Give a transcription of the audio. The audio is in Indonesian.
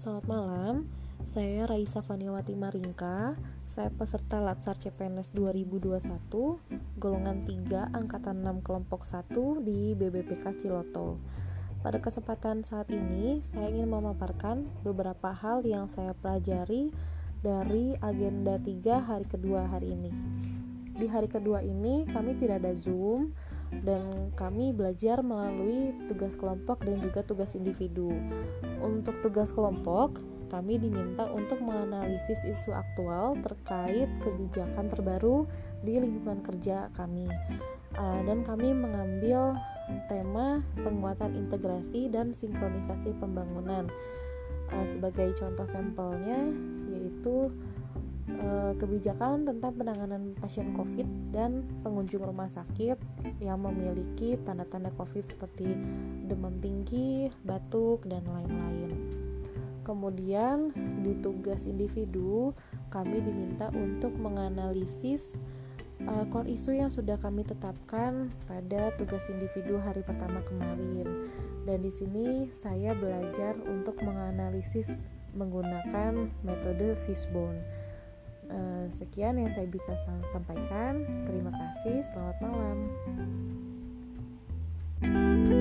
Selamat malam, saya Raisa Faniwati Maringka. Saya peserta Latsar CPNS 2021, golongan 3, angkatan 6 kelompok 1 di BBPK Ciloto. Pada kesempatan saat ini, saya ingin memaparkan beberapa hal yang saya pelajari dari agenda 3 hari kedua hari ini. Di hari kedua ini, kami tidak ada Zoom, dan kami belajar melalui tugas kelompok dan juga tugas individu. Untuk tugas kelompok, kami diminta untuk menganalisis isu aktual terkait kebijakan terbaru di lingkungan kerja kami. Uh, dan kami mengambil tema penguatan integrasi dan sinkronisasi pembangunan. Uh, sebagai contoh sampelnya yaitu Eh, kebijakan tentang penanganan pasien COVID dan pengunjung rumah sakit yang memiliki tanda-tanda COVID seperti demam tinggi, batuk, dan lain-lain. Kemudian, di tugas individu, kami diminta untuk menganalisis uh, core isu yang sudah kami tetapkan pada tugas individu hari pertama kemarin. Dan di sini saya belajar untuk menganalisis menggunakan metode fishbone Eh, sekian yang saya bisa sampaikan. Terima kasih. Selamat malam. thank you